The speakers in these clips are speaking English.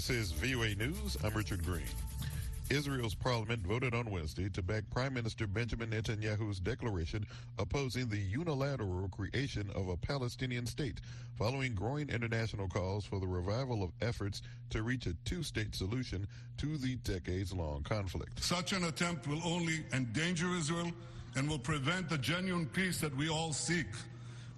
This is VOA News. I'm Richard Green. Israel's parliament voted on Wednesday to back Prime Minister Benjamin Netanyahu's declaration opposing the unilateral creation of a Palestinian state, following growing international calls for the revival of efforts to reach a two state solution to the decades long conflict. Such an attempt will only endanger Israel and will prevent the genuine peace that we all seek.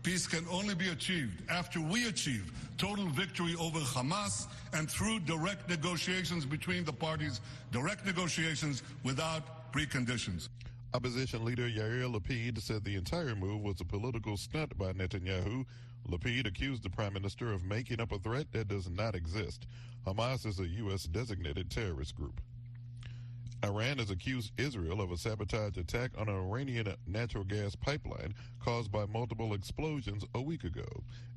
Peace can only be achieved after we achieve total victory over Hamas and through direct negotiations between the parties, direct negotiations without preconditions. Opposition leader Yair Lapid said the entire move was a political stunt by Netanyahu. Lapid accused the prime minister of making up a threat that does not exist. Hamas is a U.S. designated terrorist group. Iran has accused Israel of a sabotage attack on an Iranian natural gas pipeline caused by multiple explosions a week ago.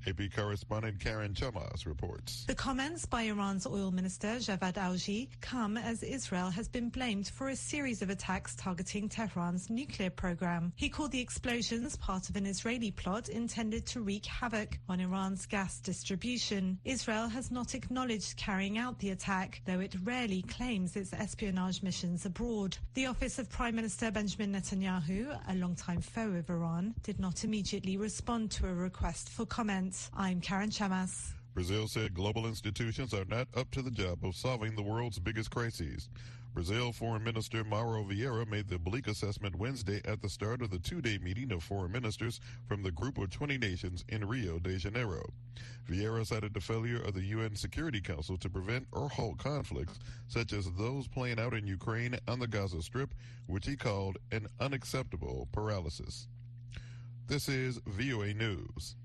AP correspondent Karen Chammas reports. The comments by Iran's oil minister Javad Owji come as Israel has been blamed for a series of attacks targeting Tehran's nuclear program. He called the explosions part of an Israeli plot intended to wreak havoc on Iran's gas distribution. Israel has not acknowledged carrying out the attack, though it rarely claims its espionage missions abroad. The office of Prime Minister Benjamin Netanyahu, a longtime foe of Iran, did not immediately respond to a request for comment. I'm Karen Chammas. Brazil said global institutions are not up to the job of solving the world's biggest crises. Brazil Foreign Minister Mauro Vieira made the bleak assessment Wednesday at the start of the two-day meeting of foreign ministers from the group of 20 nations in Rio de Janeiro. Vieira cited the failure of the UN Security Council to prevent or halt conflicts such as those playing out in Ukraine and the Gaza Strip, which he called an unacceptable paralysis. This is VOA News.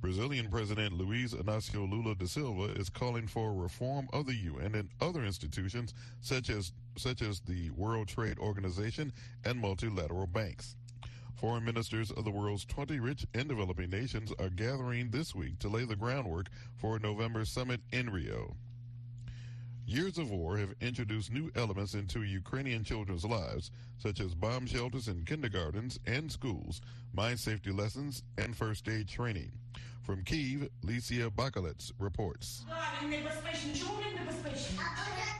Brazilian President Luiz Inácio Lula da Silva is calling for reform of the UN and other institutions such as such as the World Trade Organization and multilateral banks. Foreign ministers of the world's 20 rich and developing nations are gathering this week to lay the groundwork for a November summit in Rio. Years of war have introduced new elements into Ukrainian children's lives, such as bomb shelters in kindergartens and schools, mine safety lessons, and first aid training. From Kiev, Lesia Bakalets reports.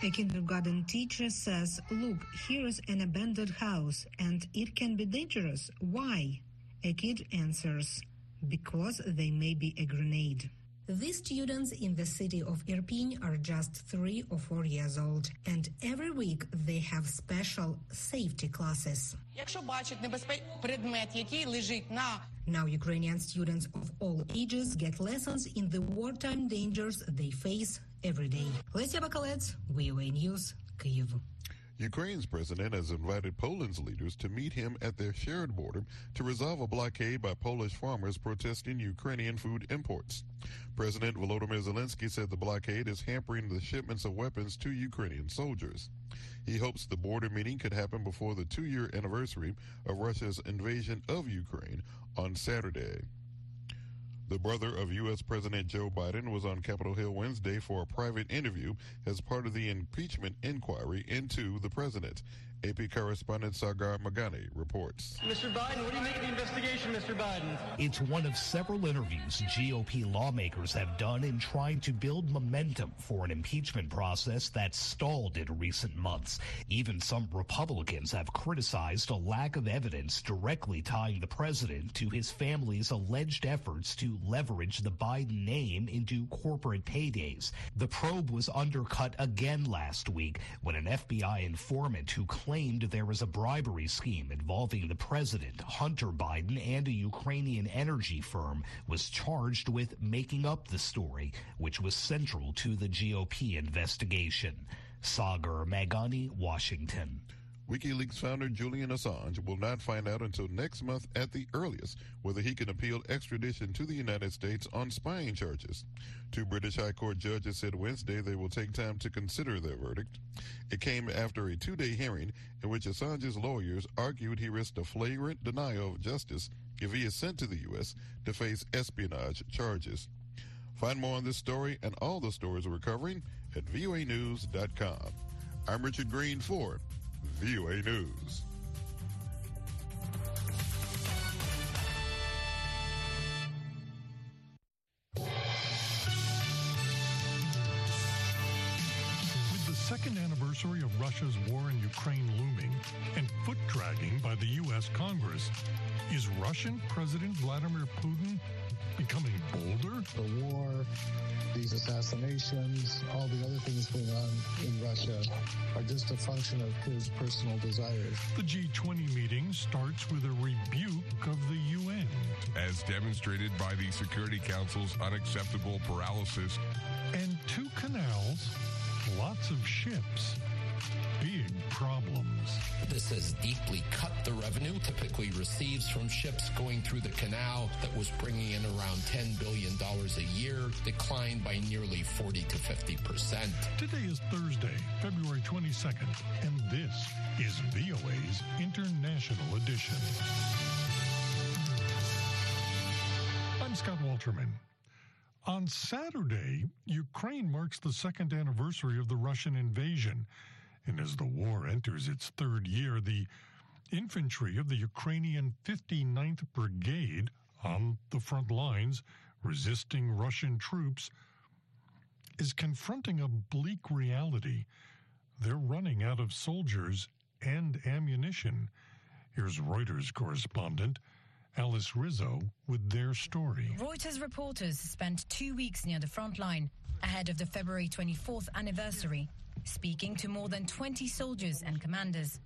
A kindergarten teacher says, Look, here is an abandoned house and it can be dangerous. Why? A kid answers, Because they may be a grenade. These students in the city of Irpin are just three or four years old, and every week they have special safety classes. Now Ukrainian students of all ages get lessons in the wartime dangers they face every day. Lesia Bakalets, VOA News, Kyiv. Ukraine's president has invited Poland's leaders to meet him at their shared border to resolve a blockade by Polish farmers protesting Ukrainian food imports. President Volodymyr Zelensky said the blockade is hampering the shipments of weapons to Ukrainian soldiers. He hopes the border meeting could happen before the two year anniversary of Russia's invasion of Ukraine on Saturday. The brother of U.S. President Joe Biden was on Capitol Hill Wednesday for a private interview as part of the impeachment inquiry into the president. AP correspondent Sagar Meghani reports. Mr. Biden, what do you make of the investigation, Mr. Biden? It's one of several interviews GOP lawmakers have done in trying to build momentum for an impeachment process that stalled in recent months. Even some Republicans have criticized a lack of evidence directly tying the president to his family's alleged efforts to leverage the Biden name into corporate paydays. The probe was undercut again last week when an FBI informant who claimed there was a bribery scheme involving the president, Hunter Biden, and a Ukrainian energy firm was charged with making up the story, which was central to the GOP investigation. Sagar Meghani, Washington. WikiLeaks founder Julian Assange will not find out until next month at the earliest whether he can appeal extradition to the United States on spying charges. Two British High Court judges said Wednesday they will take time to consider their verdict. It came after a two day hearing in which Assange's lawyers argued he risked a flagrant denial of justice if he is sent to the U.S. to face espionage charges. Find more on this story and all the stories we're covering at voanews.com. I'm Richard Green for VOA News. Anniversary of Russia's war in Ukraine looming and foot dragging by the U.S. Congress. Is Russian President Vladimir Putin becoming bolder? The war, these assassinations, all the other things going on in Russia are just a function of his personal desires. The G20 meeting starts with a rebuke of the UN. As demonstrated by the Security Council's unacceptable paralysis. And two canals, lots of ships big problems. This has deeply cut the revenue typically receives from ships going through the canal that was bringing in around $10 billion a year, declined by nearly 40 to 50 percent. Today is Thursday, February 22nd, and this is VOA's International Edition. I'm Scott Walterman. On Saturday, Ukraine marks the second anniversary of the Russian invasion. And as the war enters its third year, the infantry of the Ukrainian 59th Brigade on the front lines, resisting Russian troops, is confronting a bleak reality. They're running out of soldiers and ammunition. Here's Reuters correspondent Alice Rizzo with their story. Reuters reporters spent two weeks near the front line ahead of the February 24th anniversary speaking to more than 20 soldiers and commanders.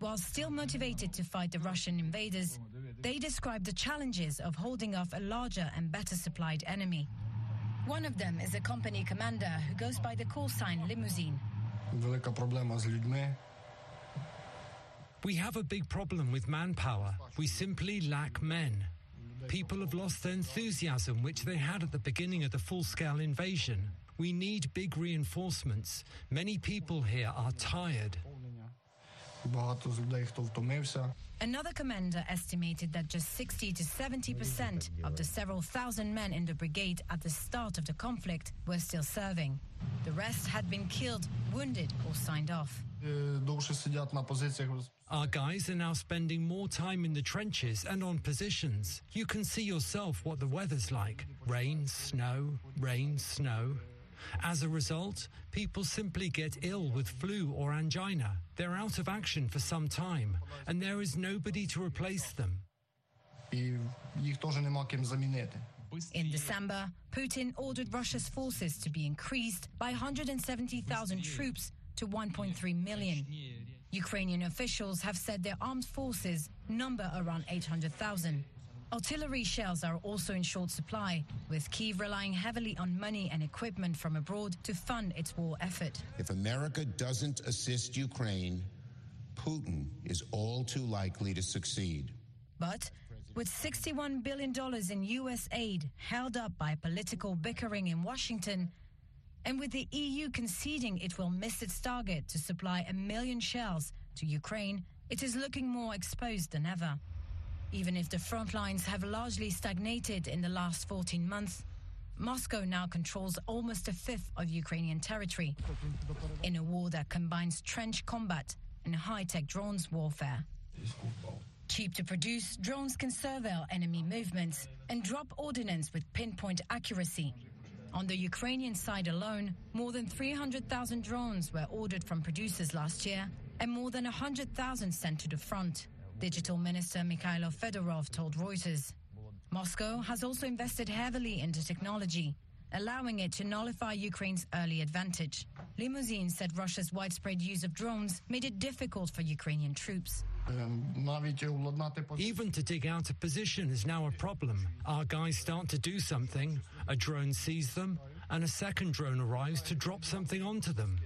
While still motivated to fight the Russian invaders, they describe the challenges of holding off a larger and better supplied enemy. One of them is a company commander who goes by the call sign Limousine. We have a big problem with manpower. We simply lack men. People have lost the enthusiasm which they had at the beginning of the full scale invasion. We need big reinforcements. Many people here are tired. Another commander estimated that just 60 to 70 percent of the several thousand men in the brigade at the start of the conflict were still serving. The rest had been killed, wounded, or signed off. Our guys are now spending more time in the trenches and on positions. You can see yourself what the weather's like rain, snow, rain, snow. As a result, people simply get ill with flu or angina. They're out of action for some time, and there is nobody to replace them. In December, Putin ordered Russia's forces to be increased by 170,000 troops to 1.3 million. Ukrainian officials have said their armed forces number around 800,000. Artillery shells are also in short supply, with Kiev relying heavily on money and equipment from abroad to fund its war effort. If America doesn't assist Ukraine, Putin is all too likely to succeed. But with $61 billion in U.S. aid held up by political bickering in Washington, and with the EU conceding it will miss its target to supply a million shells to Ukraine, it is looking more exposed than ever. Even if the front lines have largely stagnated in the last 14 months, Moscow now controls almost a fifth of Ukrainian territory in a war that combines trench combat and high tech drones warfare. Cheap to produce, drones can surveil enemy movements and drop ordnance with pinpoint accuracy. On the Ukrainian side alone, more than 300,000 drones were ordered from producers last year and more than 100,000 sent to the front. Digital Minister Mikhailo Fedorov told Reuters. Moscow has also invested heavily into technology, allowing it to nullify Ukraine's early advantage. Limousine said Russia's widespread use of drones made it difficult for Ukrainian troops. Even to dig out a position is now a problem. Our guys start to do something, a drone sees them, and a second drone arrives to drop something onto them.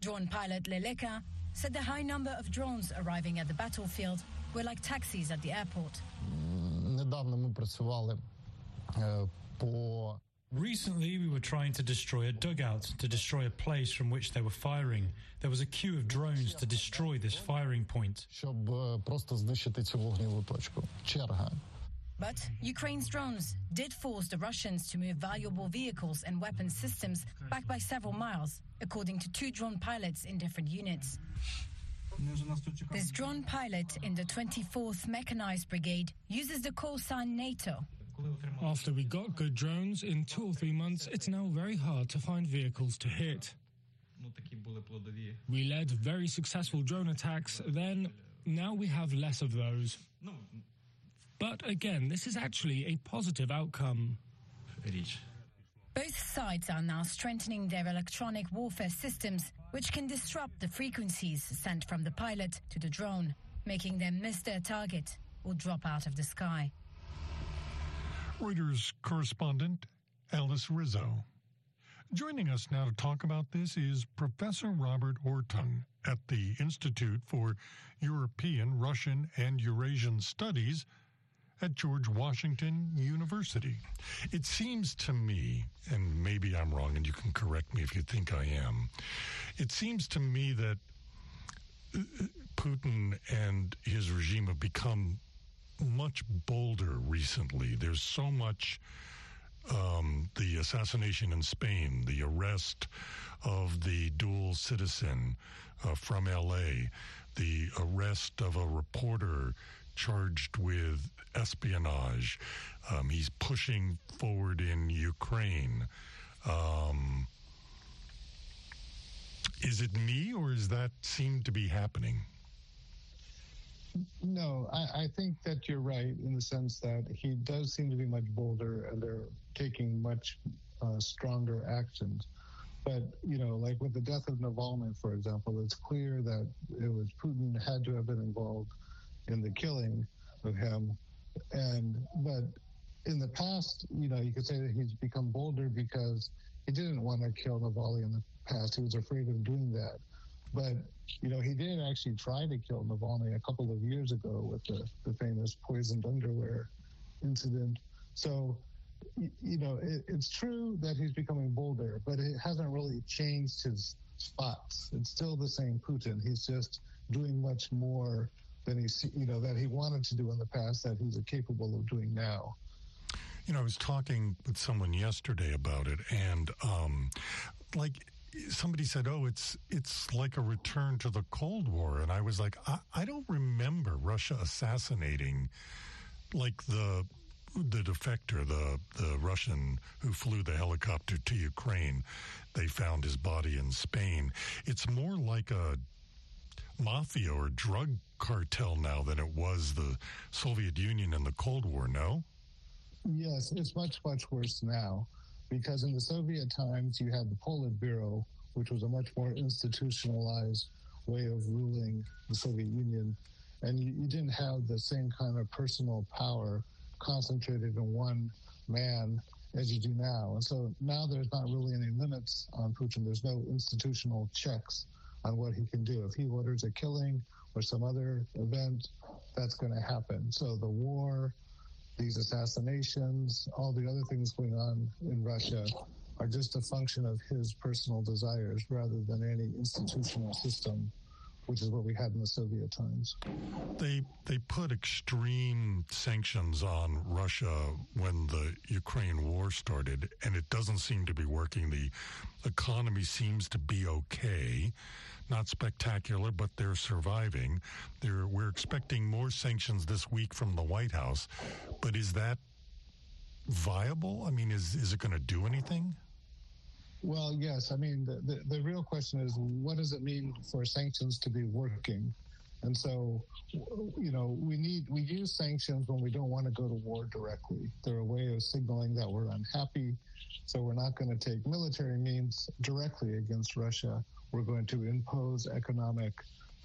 Drone pilot Leleka said the high number of drones arriving at the battlefield were like taxis at the airport. Recently, we were trying to destroy a dugout, to destroy a place from which they were firing. There was a queue of drones to destroy this firing point. But Ukraine's drones did force the Russians to move valuable vehicles and weapon systems back by several miles, according to two drone pilots in different units. This drone pilot in the 24th Mechanized Brigade uses the call sign NATO. After we got good drones, in two or three months, it's now very hard to find vehicles to hit. We led very successful drone attacks, then now we have less of those. But again, this is actually a positive outcome. Both sides are now strengthening their electronic warfare systems, which can disrupt the frequencies sent from the pilot to the drone, making them miss their target or drop out of the sky. Reuters correspondent Alice Rizzo. Joining us now to talk about this is Professor Robert Ortung at the Institute for European, Russian, and Eurasian Studies at George Washington University. It seems to me, and maybe I'm wrong and you can correct me if you think I am, it seems to me that uh, Putin and his regime have become much bolder recently. There's so much. Um, the assassination in Spain, the arrest of the dual citizen uh, from LA, the arrest of a reporter charged with espionage. Um, he's pushing forward in Ukraine. Um, is it me, or is that seem to be happening? No, I, I, think that you're right in the sense that he does seem to be much bolder and they're taking much uh, stronger actions. But, you know, like with the death of Navalny, for example, it's clear that it was Putin had to have been involved in the killing of him. And, but in the past, you know, you could say that he's become bolder because he didn't want to kill Navalny in the past. He was afraid of doing that. But, you know, he did actually try to kill Navalny a couple of years ago with the, the famous poisoned underwear incident. So, you know, it, it's true that he's becoming bolder, but it hasn't really changed his spots. It's still the same Putin. He's just doing much more than he, you know, that he wanted to do in the past that he's capable of doing now. You know, I was talking with someone yesterday about it, and um, like somebody said, "Oh, it's it's like a return to the Cold War," and I was like, I, I don't remember Russia assassinating like the the defector, the the Russian who flew the helicopter to Ukraine. They found his body in Spain. It's more like a mafia or drug cartel now than it was the Soviet Union in the Cold War. No. Yes, it's much much worse now because in the Soviet times you had the Politburo, which was a much more institutionalized way of ruling the Soviet Union, and you, you didn't have the same kind of personal power concentrated in one man as you do now. And so now there's not really any limits on Putin. There's no institutional checks on what he can do. If he orders a killing or some other event, that's going to happen. So the war, these assassinations, all the other things going on in Russia are just a function of his personal desires rather than any institutional system which is what we had in the Soviet times. They they put extreme sanctions on Russia when the Ukraine war started, and it doesn't seem to be working. The economy seems to be okay, not spectacular, but they're surviving. They're, we're expecting more sanctions this week from the White House, but is that viable? I mean, is is it going to do anything? Well, yes. I mean, the, the, the, real question is what does it mean for sanctions to be working? And so, you know, we need, we use sanctions when we don't want to go to war directly. They're a way of signaling that we're unhappy. So we're not going to take military means directly against Russia. We're going to impose economic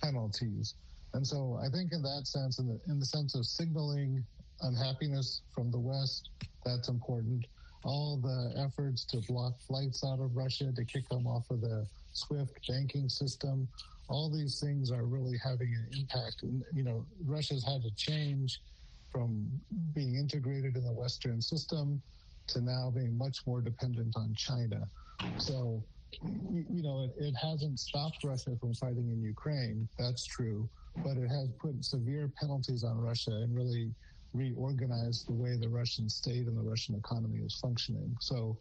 penalties. And so I think in that sense, in the, in the sense of signaling unhappiness from the West, that's important all the efforts to block flights out of Russia, to kick them off of the SWIFT banking system. All these things are really having an impact. And, you know, Russia's had to change from being integrated in the Western system to now being much more dependent on China. So, you know, it, it hasn't stopped Russia from fighting in Ukraine. That's true. But it has put severe penalties on Russia and really reorganized the way the Russian state and the Russian economy is functioning. So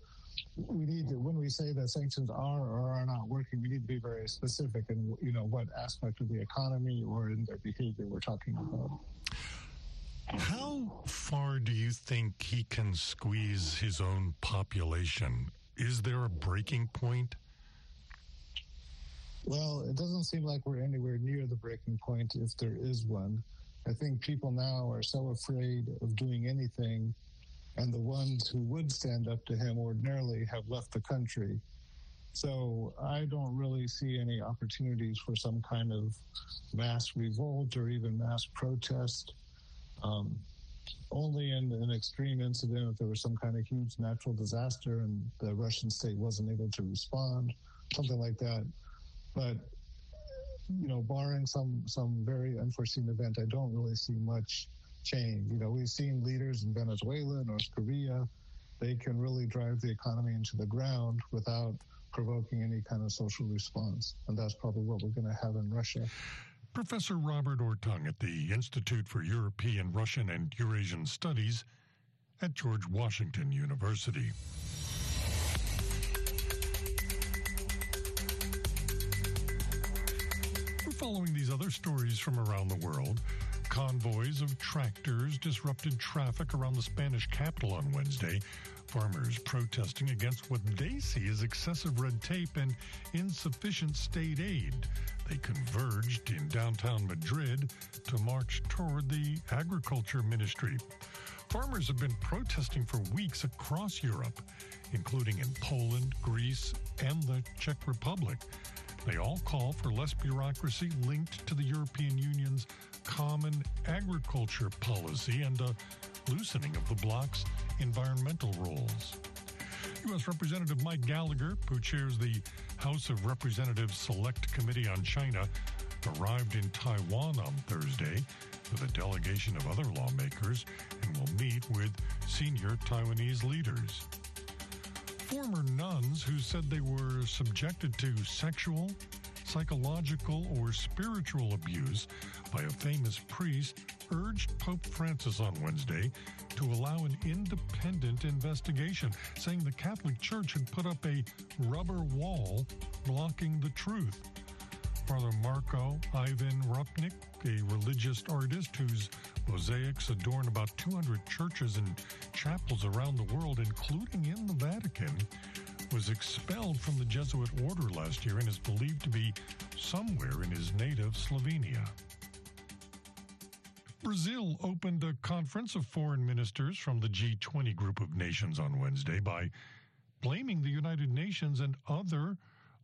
we need to, when we say that sanctions are or are not working, we need to be very specific in, you know, what aspect of the economy or in their behavior we're talking about. How far do you think he can squeeze his own population? Is there a breaking point? Well, it doesn't seem like we're anywhere near the breaking point if there is one. I think people now are so afraid of doing anything, and the ones who would stand up to him ordinarily have left the country. So I don't really see any opportunities for some kind of mass revolt or even mass protest. Um, only in an extreme incident if there was some kind of huge natural disaster and the Russian state wasn't able to respond, something like that. But you know, barring some some very unforeseen event, I don't really see much change. You know, we've seen leaders in Venezuela, North Korea, they can really drive the economy into the ground without provoking any kind of social response. And that's probably what we're going to have in Russia. Professor Robert Ortung at the Institute for European, Russian, and Eurasian Studies at George Washington University. We're following these other stories from around the world. Convoys of tractors disrupted traffic around the Spanish capital on Wednesday. Farmers protesting against what they see as excessive red tape and insufficient state aid. They converged in downtown Madrid to march toward the agriculture ministry. Farmers have been protesting for weeks across Europe, including in Poland, Greece, and the Czech Republic. They all call for less bureaucracy linked to the European Union's common agriculture policy and a loosening of the bloc's environmental rules. U.S. Representative Mike Gallagher, who chairs the House of Representatives Select Committee on China, arrived in Taiwan on Thursday with a delegation of other lawmakers and will meet with senior Taiwanese leaders former nuns who said they were subjected to sexual, psychological, or spiritual abuse by a famous priest urged Pope Francis on Wednesday to allow an independent investigation, saying the Catholic Church had put up a rubber wall blocking the truth. Father Marko Ivan Rupnik, a religious artist whose mosaics adorn about 200 churches and chapels around the world, including in the Vatican, was expelled from the Jesuit order last year and is believed to be somewhere in his native Slovenia. Brazil opened a conference of foreign ministers from the G20 group of nations on Wednesday by blaming the United Nations and other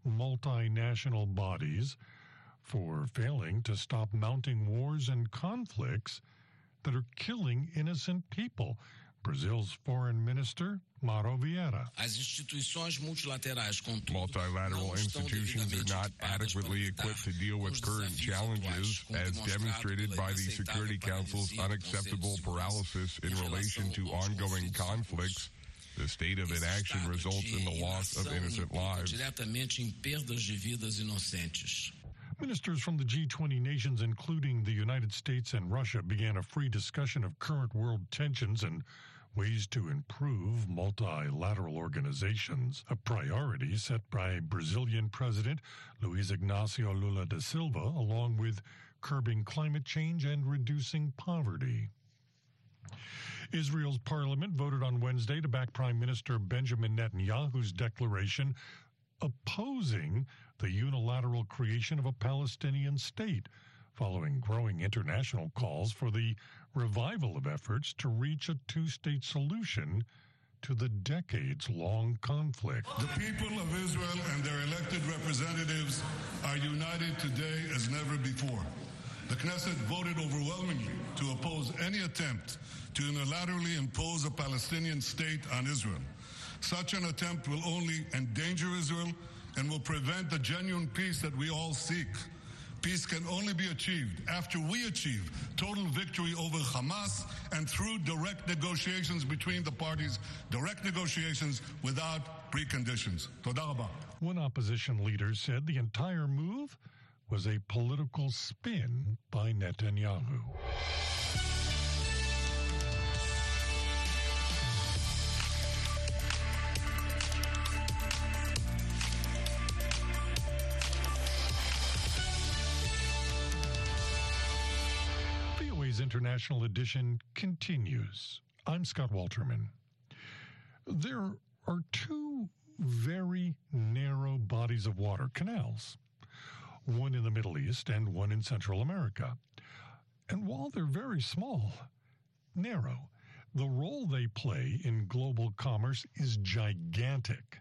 multinational bodies for failing to stop mounting wars and conflicts that are killing innocent people. Brazil's foreign minister, Mauro Vieira. Multilateral institutions are not adequately equipped to deal with current challenges, as demonstrated by the Security Council's unacceptable paralysis in relation to ongoing conflicts. The state of inaction results in the loss of innocent lives. Ministers from the G20 nations, including the United States and Russia, began a free discussion of current world tensions and ways to improve multilateral organizations, a priority set by Brazilian President Luiz Inácio Lula da Silva, along with curbing climate change and reducing poverty. Israel's parliament voted on Wednesday to back Prime Minister Benjamin Netanyahu's declaration opposing the unilateral creation of a Palestinian state, following growing international calls for the revival of efforts to reach a two state solution to the decades long conflict. The people of Israel and their elected representatives are united today as never before. The Knesset voted overwhelmingly to oppose any attempt to unilaterally impose a Palestinian state on Israel. Such an attempt will only endanger Israel and will prevent the genuine peace that we all seek. Peace can only be achieved after we achieve total victory over Hamas and through direct negotiations between the parties, direct negotiations without preconditions. One opposition leader said the entire move was a political spin by Netanyahu. VOA's International Edition continues. I'm Scott Walterman. There are two very narrow bodies of water, canals, one in the Middle East and one in Central America. And while they're very small, narrow, the role they play in global commerce is gigantic.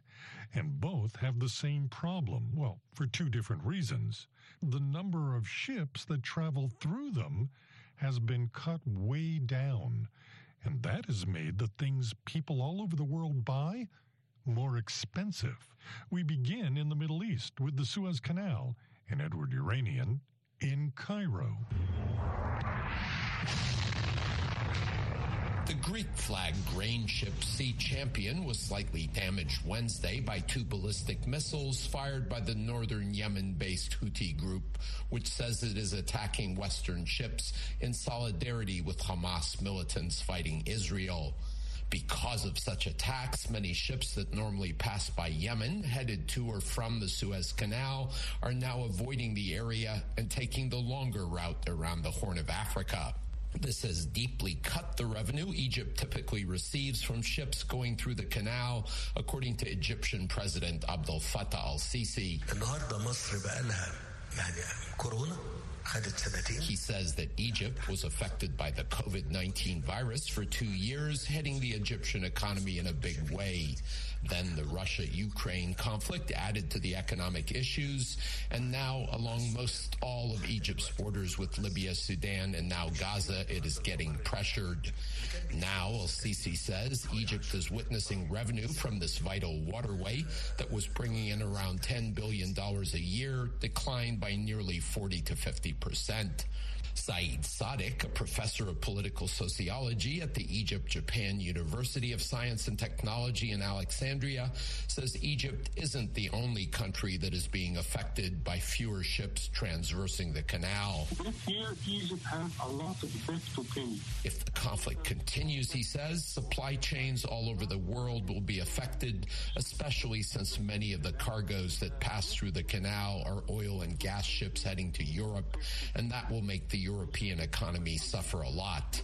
And both have the same problem, well, for two different reasons. The number of ships that travel through them has been cut way down, and that has made the things people all over the world buy more expensive. We begin in the Middle East with the Suez Canal and Edward Yeranian in Cairo. The Greek flagged grain ship Sea Champion was slightly damaged Wednesday by two ballistic missiles fired by the northern Yemen based Houthi group, which says it is attacking Western ships in solidarity with Hamas militants fighting Israel. Because of such attacks, many ships that normally pass by Yemen, headed to or from the Suez Canal, are now avoiding the area and taking the longer route around the Horn of Africa. This has deeply cut the revenue Egypt typically receives from ships going through the canal, according to Egyptian President Abdel Fattah al-Sisi. He says that Egypt was affected by the COVID 19 virus for two years, hitting the Egyptian economy in a big way. Then the Russia Ukraine conflict added to the economic issues, and now along most all of Egypt's borders with Libya, Sudan, and now Gaza, it is getting pressured. Now, El Sisi says Egypt is witnessing revenue from this vital waterway that was bringing in around $10 billion a year, declined by nearly 40 to 50 percent. Saeed Sadiq, a professor of political sociology at the Egypt Japan University of Science and Technology in Alexandria, says Egypt isn't the only country that is being affected by fewer ships transversing the canal. This year, Egypt has a lot of debt to pay. If the conflict continues, he says, supply chains all over the world will be affected, especially since many of the cargoes that pass through the canal are oil and gas ships heading to Europe, and that will make the European economy suffer a lot.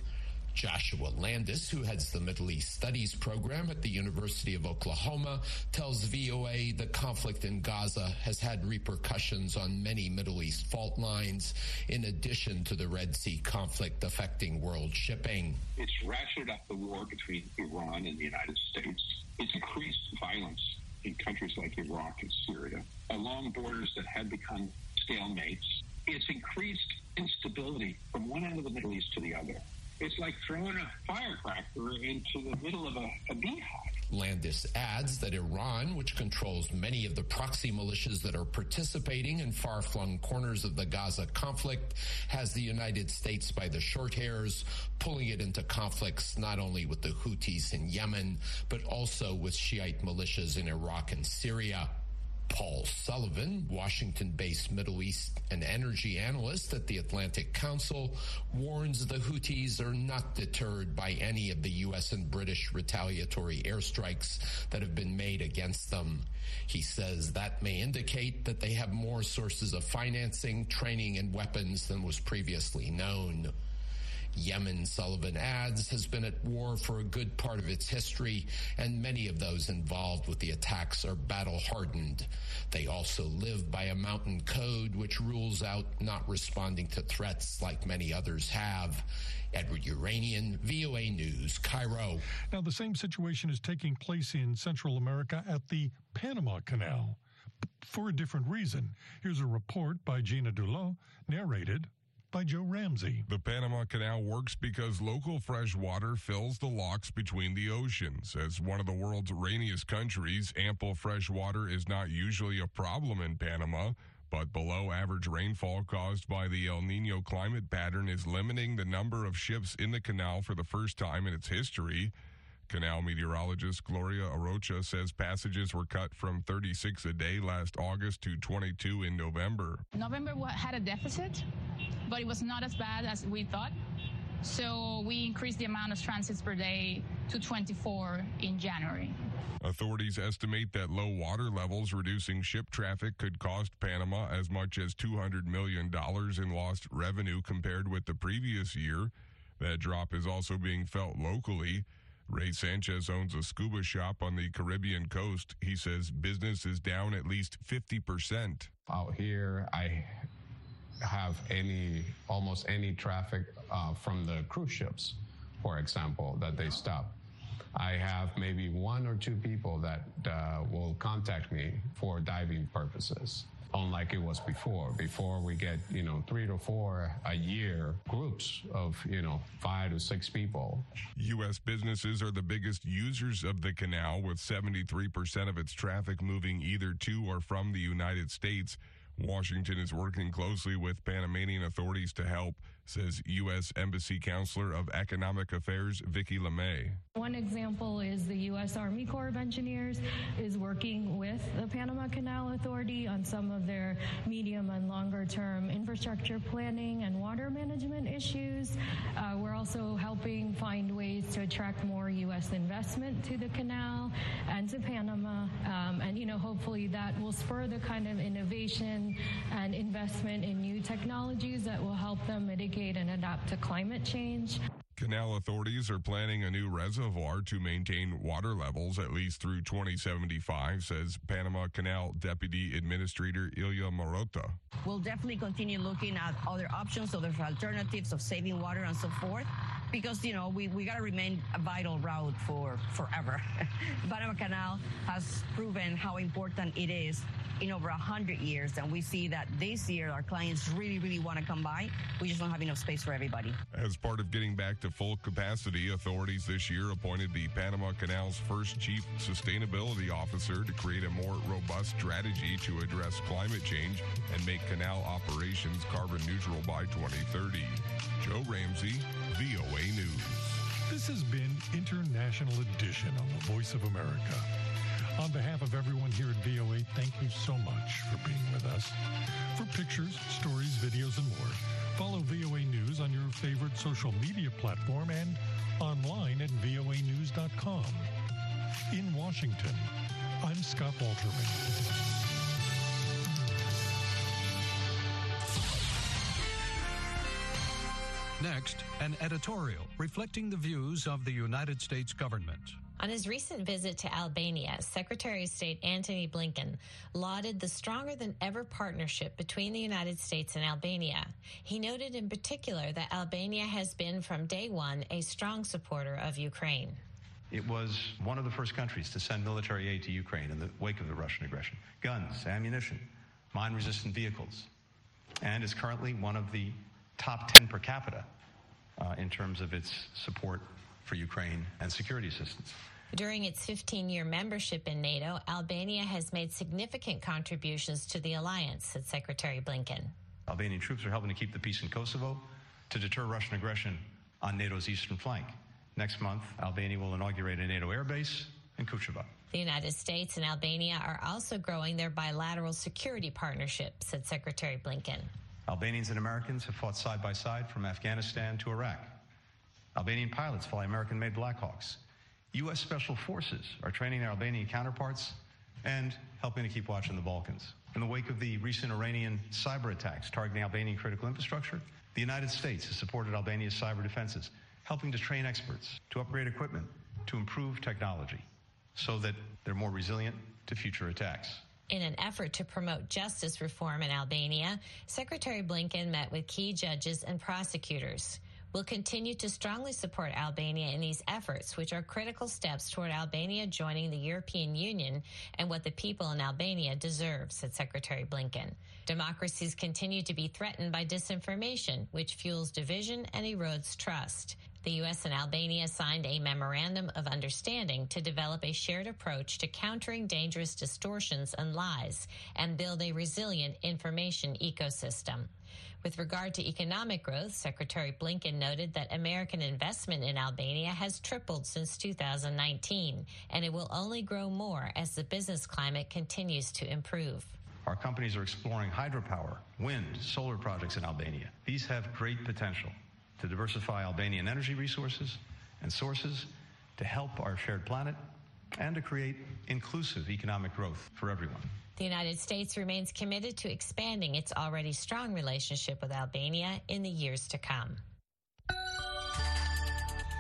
Joshua Landis, who heads the Middle East Studies program at the University of Oklahoma, tells VOA the conflict in Gaza has had repercussions on many Middle East fault lines, in addition to the Red Sea conflict affecting world shipping. It's ratcheted up the war between Iran and the United States. It's increased violence in countries like Iraq and Syria, along borders that had become stalemates. It's increased instability from one end of the Middle East to the other. It's like throwing a firecracker into the middle of a, a beehive. Landis adds that Iran, which controls many of the proxy militias that are participating in far flung corners of the Gaza conflict, has the United States by the short hairs, pulling it into conflicts not only with the Houthis in Yemen, but also with Shiite militias in Iraq and Syria. Paul Sullivan, Washington based Middle East and energy analyst at the Atlantic Council, warns the Houthis are not deterred by any of the U.S. and British retaliatory airstrikes that have been made against them. He says that may indicate that they have more sources of financing, training, and weapons than was previously known. Yemen, Sullivan adds, has been at war for a good part of its history, and many of those involved with the attacks are battle hardened. They also live by a mountain code which rules out not responding to threats like many others have. Edward Yeranian, VOA News, Cairo. Now, the same situation is taking place in Central America at the Panama Canal for a different reason. Here's a report by Gina Dulot, narrated by Joe Ramsey. The Panama Canal works because local fresh water fills the locks between the oceans. As one of the world's rainiest countries, ample fresh water is not usually a problem in Panama. But below average rainfall caused by the El Nino climate pattern is limiting the number of ships in the canal for the first time in its history. Canal meteorologist Gloria Arocha says passages were cut from 36 a day last August to 22 in November. November had a deficit, but it was not as bad as we thought. So we increased the amount of transits per day to 24 in January. Authorities estimate that low water levels reducing ship traffic could cost Panama as much as $200 million in lost revenue compared with the previous year. That drop is also being felt locally. Ray Sanchez owns a scuba shop on the Caribbean coast. He says business is down at least 50%. Out here, I have any, almost any traffic uh, from the cruise ships, for example, that they stop. I have maybe one or two people that uh, will contact me for diving purposes unlike it was before. Before we get, you know, three to four a year groups of, you know, five to six people. U.S. businesses are the biggest users of the canal, with 73% of its traffic moving either to or from the United States. Washington is working closely with Panamanian authorities to help says U.S. Embassy Counselor of Economic Affairs Vicki LeMay. One example is the U.S. Army Corps of Engineers is working with the Panama Canal Authority on some of their medium and longer term infrastructure planning and water management issues. Uh, we're also helping find ways to attract more U.S. investment to the canal and to Panama. Um, and, you know, hopefully that will spur the kind of innovation and investment in new technologies that will help them mitigate mitigate and adapt to climate change. Canal authorities are planning a new reservoir to maintain water levels at least through 2075, says Panama Canal Deputy Administrator Ilya Marotta. We'll definitely continue looking at other options, other alternatives of saving water and so forth because you know we, we got to remain a vital route for forever. Panama Canal has proven how important it is in over 100 years. And we see that this year our clients really, really want to come by. We just don't have enough space for everybody. As part of getting back to full capacity, authorities this year appointed the Panama Canal's first chief sustainability officer to create a more robust strategy to address climate change and make canal operations carbon neutral by 2030. Joe Ramsey, VOA News. This has been International Edition on the Voice of America. On behalf of everyone here at VOA, thank you so much for being with us. For pictures, stories, videos, and more, follow VOA News on your favorite social media platform and online at voanews.com. In Washington, I'm Scott Walterman. Next, an editorial reflecting the views of the United States government. On his recent visit to Albania, Secretary of State Antony Blinken lauded the stronger than ever partnership between the United States and Albania. He noted in particular that Albania has been from day one a strong supporter of Ukraine. It was one of the first countries to send military aid to Ukraine in the wake of the Russian aggression guns, ammunition, mine resistant vehicles, and is currently one of the top 10 per capita uh, in terms of its support for Ukraine and security assistance. During its 15 year membership in NATO, Albania has made significant contributions to the alliance, said Secretary Blinken. Albanian troops are helping to keep the peace in Kosovo to deter Russian aggression on NATO's eastern flank. Next month, Albania will inaugurate a NATO airbase in Kucheva. The United States and Albania are also growing their bilateral security partnership, said Secretary Blinken. Albanians and Americans have fought side by side from Afghanistan to Iraq. Albanian pilots fly American made Blackhawks. U.S. Special Forces are training their Albanian counterparts and helping to keep watch in the Balkans. In the wake of the recent Iranian cyber attacks targeting Albanian critical infrastructure, the United States has supported Albania's cyber defenses, helping to train experts, to upgrade equipment, to improve technology so that they're more resilient to future attacks. In an effort to promote justice reform in Albania, Secretary Blinken met with key judges and prosecutors will continue to strongly support Albania in these efforts, which are critical steps toward Albania joining the European Union and what the people in Albania deserve, said Secretary Blinken. Democracies continue to be threatened by disinformation, which fuels division and erodes trust. The U.S. and Albania signed a memorandum of understanding to develop a shared approach to countering dangerous distortions and lies and build a resilient information ecosystem. With regard to economic growth, Secretary Blinken noted that American investment in Albania has tripled since 2019, and it will only grow more as the business climate continues to improve. Our companies are exploring hydropower, wind, solar projects in Albania. These have great potential to diversify Albanian energy resources and sources to help our shared planet and to create inclusive economic growth for everyone. The United States remains committed to expanding its already strong relationship with Albania in the years to come.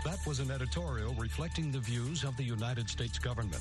That was an editorial reflecting the views of the United States government.